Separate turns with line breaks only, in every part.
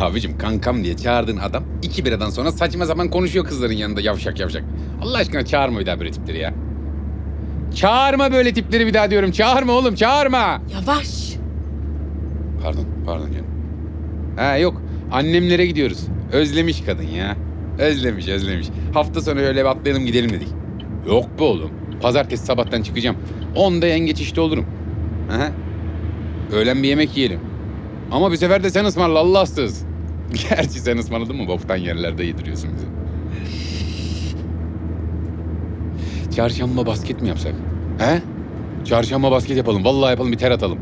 Abicim kankam diye çağırdığın adam iki biradan sonra saçma sapan konuşuyor kızların yanında yavşak yavşak. Allah aşkına çağırma bir daha böyle tipleri ya. Çağırma böyle tipleri bir daha diyorum. Çağırma oğlum çağırma.
Yavaş.
Pardon pardon canım. Ha yok annemlere gidiyoruz. Özlemiş kadın ya. Özlemiş özlemiş. Hafta sonu öyle bir atlayalım gidelim dedik. Yok be oğlum. Pazartesi sabahtan çıkacağım. Onda yengeç işte olurum. Aha. Öğlen bir yemek yiyelim. Ama bir sefer de sen ısmarla Allahsız. Gerçi sen ısmarladın mı boktan yerlerde yediriyorsun bizi. Çarşamba basket mi yapsak? He? Çarşamba basket yapalım. Vallahi yapalım bir ter atalım.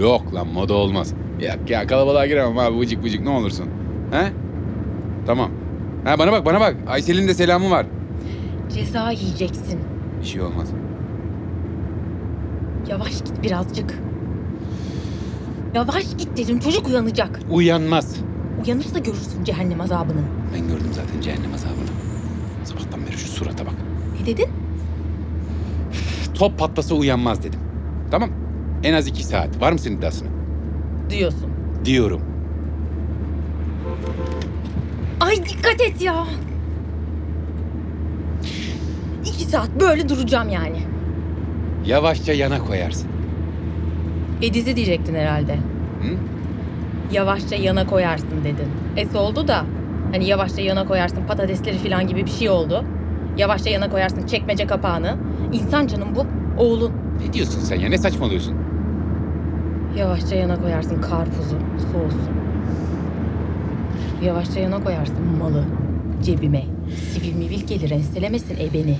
Yok lan moda olmaz. Ya, ya kalabalığa giremem abi vıcık vıcık ne olursun. He? Tamam. Ha bana bak bana bak. Aysel'in de selamı var.
Ceza yiyeceksin.
Bir şey olmaz.
Yavaş git birazcık. Yavaş git dedim çocuk uyanacak.
Uyanmaz.
Uyanırsa görürsün cehennem azabını.
Ben gördüm zaten cehennem azabını. Sabahtan beri şu surata bak.
Ne dedin?
Top patlasa uyanmaz dedim. Tamam. En az iki saat. Var mısın iddiasına?
Diyorsun.
Diyorum.
Ay dikkat et ya. İki saat böyle duracağım yani.
Yavaşça yana koyarsın.
Ediz'i diyecektin herhalde.
Hı?
Yavaşça yana koyarsın dedin. Es oldu da hani yavaşça yana koyarsın patatesleri falan gibi bir şey oldu. Yavaşça yana koyarsın çekmece kapağını. İnsan canım bu oğlun.
Ne diyorsun sen ya? Ne saçmalıyorsun?
Yavaşça yana koyarsın karpuzu soğusun. Yavaşça yana koyarsın malı cebime. Sivil mivil gelir enselemesin ebeni.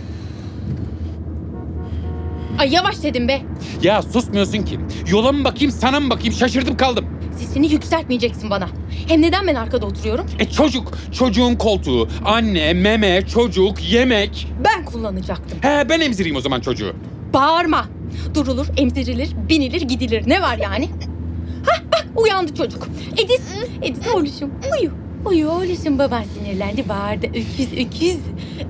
Ay yavaş dedim be.
Ya susmuyorsun ki. Yola mı bakayım sana mı bakayım şaşırdım kaldım.
Sesini yükseltmeyeceksin bana. Hem neden ben arkada oturuyorum?
E çocuk, çocuğun koltuğu, anne, meme, çocuk, yemek.
Ben kullanacaktım.
He ben emzireyim o zaman çocuğu.
Bağırma. Durulur, emzirilir, binilir, gidilir. Ne var yani? Hah bak uyandı çocuk. Edis, Edis oğluşum uyu. Uyu oğluşum baban sinirlendi bağırdı. Öküz, öküz,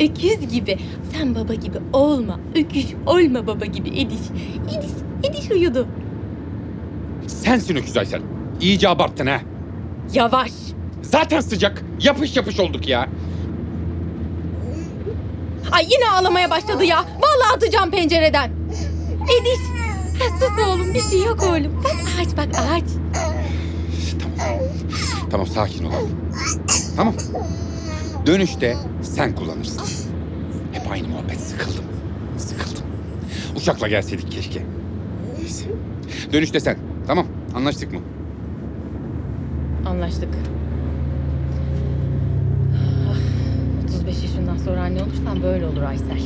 öküz gibi. Sen baba gibi olma. Öküz olma baba gibi Edis. Edis, Edis uyudu.
Sensin öküz Aysel. İyice abarttın ha.
Yavaş.
Zaten sıcak. Yapış yapış olduk ya.
Ay yine ağlamaya başladı ya. Vallahi atacağım pencereden. Edis. Ha, sus oğlum bir şey yok oğlum. Bak ağaç bak ağaç.
Tamam. Tamam sakin ol. Tamam. Dönüşte sen kullanırsın. Hep aynı muhabbet sıkıldım. Sıkıldım. Uçakla gelseydik keşke. Neyse. Dönüşte sen. Tamam. Anlaştık mı?
Anlaştık. Ah, 35 yaşından sonra anne olursan böyle olur Aysel.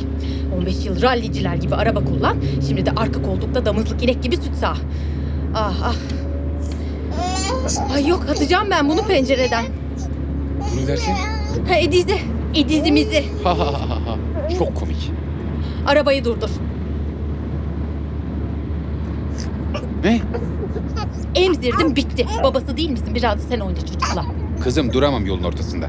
15 yıl ralliciler gibi araba kullan. Şimdi de arka koltukta damızlık inek gibi süt sağ. Ah ah. Ay yok atacağım ben bunu pencereden.
Bunu derken?
Ha Ediz'i. Ediz'imizi.
Ha ha ha ha. Çok komik.
Arabayı durdur.
Ne?
Emzirdim bitti. Babası değil misin? Biraz da sen oyna çocukla.
Kızım duramam yolun ortasında.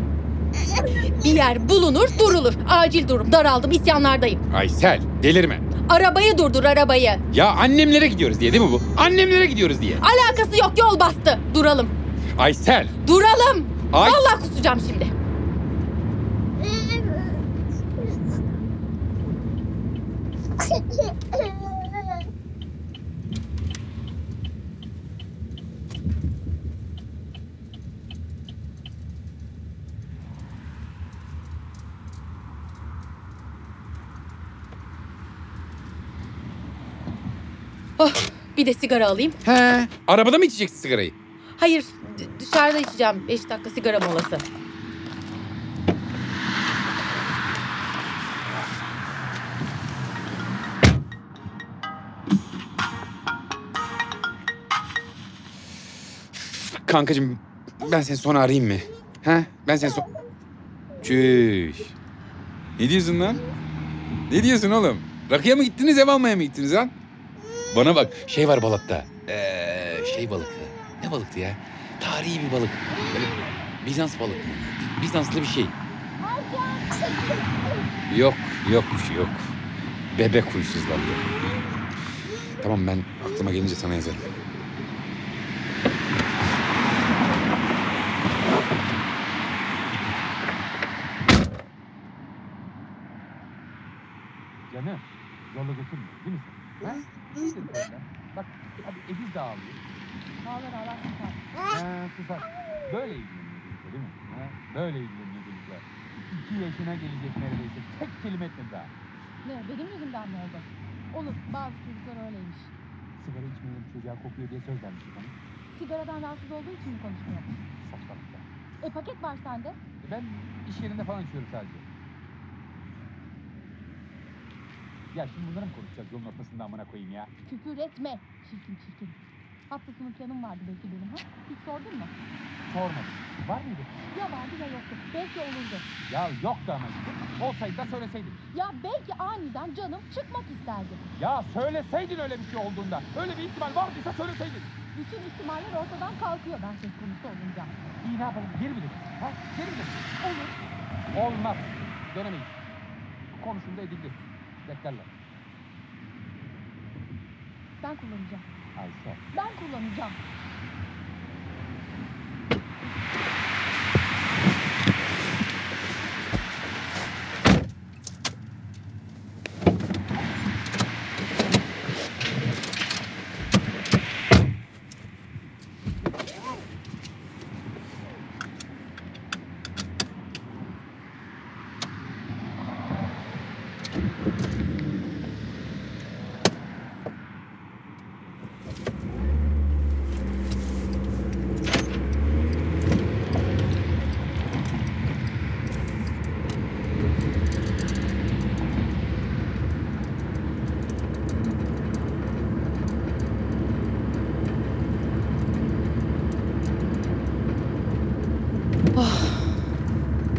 Bir yer bulunur durulur. Acil durum. Daraldım isyanlardayım.
Aysel delirme.
Arabayı durdur arabayı.
Ya annemlere gidiyoruz diye değil mi bu? Annemlere gidiyoruz diye.
Alakası yok yol bastı. Duralım.
Aysel.
Duralım.
Ay.
Vallahi kusacağım şimdi. Oh, bir de sigara alayım.
He. Arabada mı içeceksin sigarayı?
Hayır, d- dışarıda içeceğim. 5 dakika sigara molası.
Kankacığım ben seni sonra arayayım mı? He? Ben seni son... Çüş. Ne diyorsun lan? Ne diyorsun oğlum? Rakıya mı gittiniz ev almaya mı gittiniz lan? Bana bak şey var balıkta. Ee, şey balıktı. Ne balıktı ya? Tarihi bir balık. Böyle Bizans balık mı? Bizanslı bir şey. Yok, yok, yok. Bebek huysuzlandı. Tamam ben aklıma gelince sana yazarım.
Canım, yola götürme değil mi İyidir böyle. Bak hadi Ediz de ağlıyor. Ağlar ağlar susar. Ha susar. Böyle ilgileniyor çocuklar değil mi? Ha? Böyle ilgileniyor çocuklar. İki yaşına gelecek neredeyse. Tek kelime etmedi daha.
Ne benim yüzümden mi oldu? Olur bazı çocuklar öyleymiş.
Sigara içmeyelim çocuğa kokuyor diye söz vermiştik hani.
Sigaradan rahatsız olduğu için mi konuşmuyor?
Saçmalık ya.
E paket var sende.
Ben iş yerinde falan içiyorum sadece. Ya şimdi bunları mı konuşacağız yolun ortasında amına koyayım ya?
Küfür etme. Çirkin çirkin. Hafta sonu planım vardı belki benim ha? Hiç sordun mu?
Sormadım. Var mıydı?
Ya vardı ya yoktu. Belki olurdu.
Ya yoktu ama işte. Olsaydı da söyleseydin.
Ya belki aniden canım çıkmak isterdi.
Ya söyleseydin öyle bir şey olduğunda. Öyle bir ihtimal vardıysa söyleseydin.
Bütün ihtimaller ortadan kalkıyor ben söz konusu olunca.
İyi ne yapalım? Geri mi dönelim? Ha? Geri mi dönelim?
Olur.
Olmaz. Dönemeyiz. Konuşuldu edildi. Beklerler.
Ben kullanacağım.
Ayşe.
Ben kullanacağım.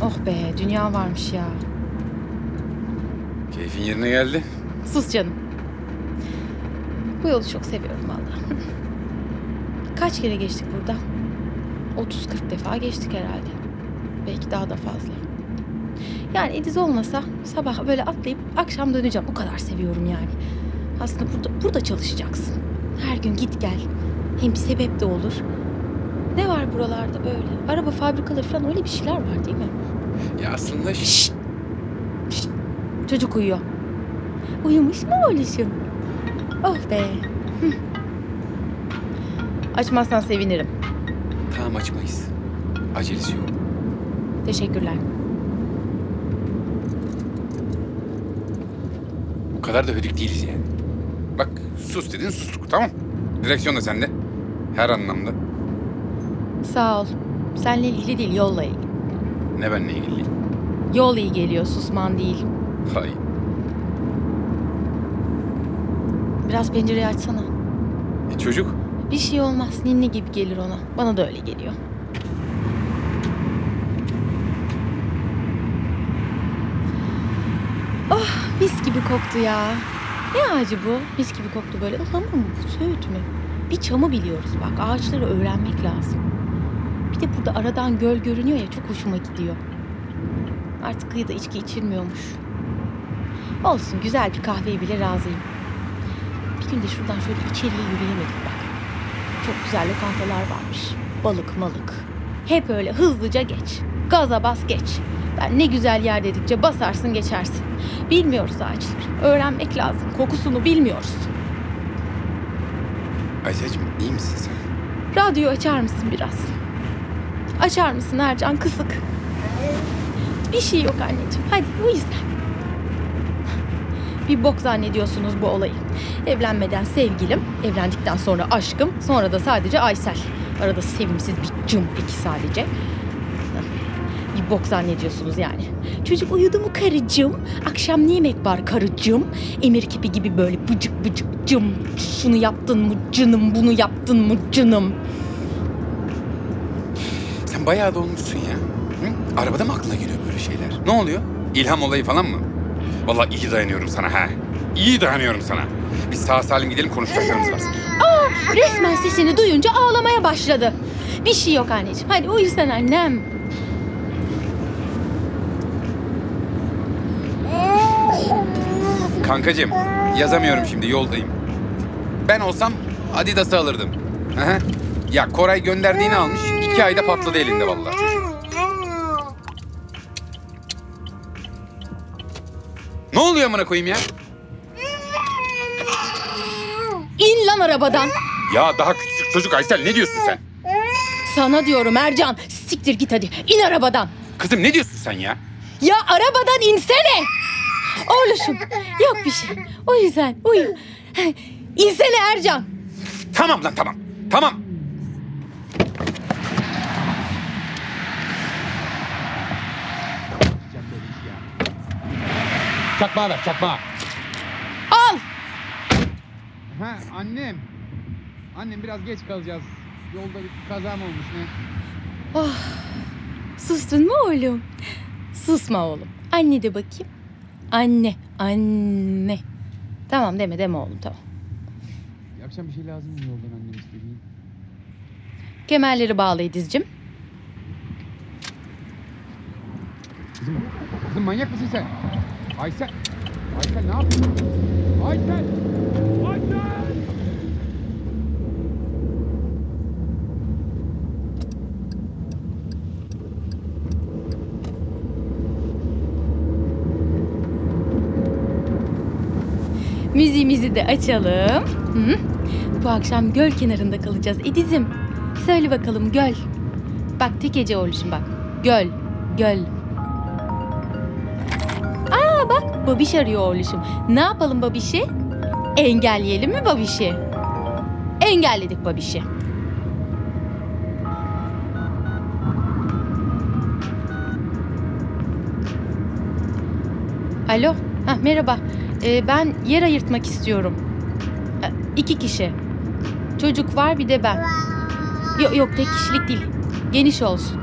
Oh be dünya varmış ya.
Keyfin yerine geldi.
Sus canım. Bu yolu çok seviyorum vallahi. Kaç kere geçtik burada? 30-40 defa geçtik herhalde. Belki daha da fazla. Yani Ediz olmasa sabah böyle atlayıp akşam döneceğim. O kadar seviyorum yani. Aslında burada, burada çalışacaksın. Her gün git gel. Hem bir sebep de olur. Ne var buralarda böyle? Araba fabrikaları falan öyle bir şeyler var değil mi?
Ya aslında!
Şşt! Çocuk uyuyor. Uyumuş mu oğluşum? Oh be. Açmazsan sevinirim.
tamam açmayız. Acelesi yok.
Teşekkürler.
O kadar da hödük değiliz yani. Bak sus dedin sustuk tamam. Direksiyon da sende. Her anlamda.
Sağ ol. Seninle ilgili değil, yolla ilgili.
Ne benle ilgili.
Yol iyi geliyor, susman değil.
Hay.
Biraz pencereyi açsana.
E, çocuk.
Bir şey olmaz, ninni gibi gelir ona. Bana da öyle geliyor. Oh, mis gibi koktu ya. Ne ağacı bu? Mis gibi koktu böyle. Ihlamur mu bu? Söğüt mü? Bir çamı biliyoruz bak. Ağaçları öğrenmek lazım. Bir de burada aradan göl görünüyor ya çok hoşuma gidiyor. Artık kıyıda içki içilmiyormuş. Olsun güzel bir kahveye bile razıyım. Bir gün de şuradan şöyle içeriye yürüyemedik bak. Çok güzel lokantalar varmış. Balık malık. Hep öyle hızlıca geç. Gaza bas geç. Ben ne güzel yer dedikçe basarsın geçersin. Bilmiyoruz ağaçları. Öğrenmek lazım. Kokusunu bilmiyoruz.
Ayşe'cim iyi misin sen?
Radyo açar mısın biraz? Açar mısın Ercan kısık? Bir şey yok anneciğim. Hadi uyu sen. Bir bok zannediyorsunuz bu olayı. Evlenmeden sevgilim, evlendikten sonra aşkım, sonra da sadece Aysel. Arada sevimsiz bir cım peki sadece. Bir bok zannediyorsunuz yani. Çocuk uyudu mu karıcığım? Akşam ne yemek var karıcığım? Emir kipi gibi böyle bıcık bıcık cım. Şunu yaptın mı canım, bunu yaptın mı canım?
Sen bayağı dolmuşsun ya. Hı? Arabada mı aklına geliyor böyle şeyler? Ne oluyor? İlham olayı falan mı? Vallahi iyi dayanıyorum sana ha. İyi dayanıyorum sana. Biz sağ salim gidelim konuşacaklarımız var.
Resmen sesini duyunca ağlamaya başladı. Bir şey yok anneciğim. Hadi uyu sen annem.
Kankacığım yazamıyorum şimdi yoldayım. Ben olsam Adidas'ı alırdım. Aha. Ya Koray gönderdiğini almış. iki ayda patladı elinde vallahi oluyor amına koyayım ya?
İn lan arabadan.
Ya daha küçük çocuk Aysel ne diyorsun sen?
Sana diyorum Ercan. Siktir git hadi. İn arabadan.
Kızım ne diyorsun sen ya?
Ya arabadan insene. Oğluşum yok bir şey. O yüzden uyu. İnsene Ercan.
Tamam lan tamam. Tamam.
Gideceğim böyle iş ya. Çakmağı ver çakmağı.
Al.
Ha annem. Annem biraz geç kalacağız. Yolda bir kaza mı olmuş ne?
Sustun mu oğlum? Susma oğlum. Anne de bakayım. Anne, anne. Tamam deme deme oğlum tamam.
Bir akşam bir şey lazım mı yoldan annem istediğin?
Kemerleri bağla Ediz'cim.
Kızım, kızım manyak mısın sen? Aysel. Aysel ne yapıyorsun? Aysel.
Müziğimizi de açalım. Hı? Bu akşam göl kenarında kalacağız Ediz'im. Söyle bakalım göl. Bak tek ece oğluşum bak. Göl, göl. Babiş arıyor oğluşum. Ne yapalım babişi? Engelleyelim mi babişi? Engelledik babişi. Alo, ha, merhaba. Ee, ben yer ayırtmak istiyorum. Ha, İki kişi. Çocuk var bir de ben. Yok yok tek kişilik değil. Geniş olsun.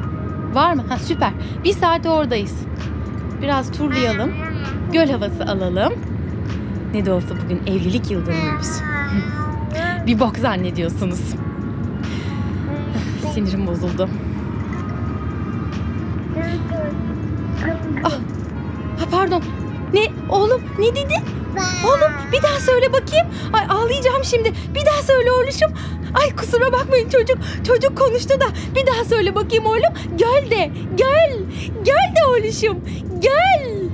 Var mı? Ha süper. Bir saate oradayız. Biraz turlayalım. Göl havası alalım. Ne de olsa bugün evlilik yıl dönümümüz. bir bok zannediyorsunuz. Sinirim bozuldu. Ha pardon. Ne oğlum ne dedin? Oğlum bir daha söyle bakayım. Ay ağlayacağım şimdi. Bir daha söyle oğluşum. Ay kusura bakmayın çocuk. Çocuk konuştu da. Bir daha söyle bakayım oğlum. Göl de. Göl. Göl de oğluşum. Göl.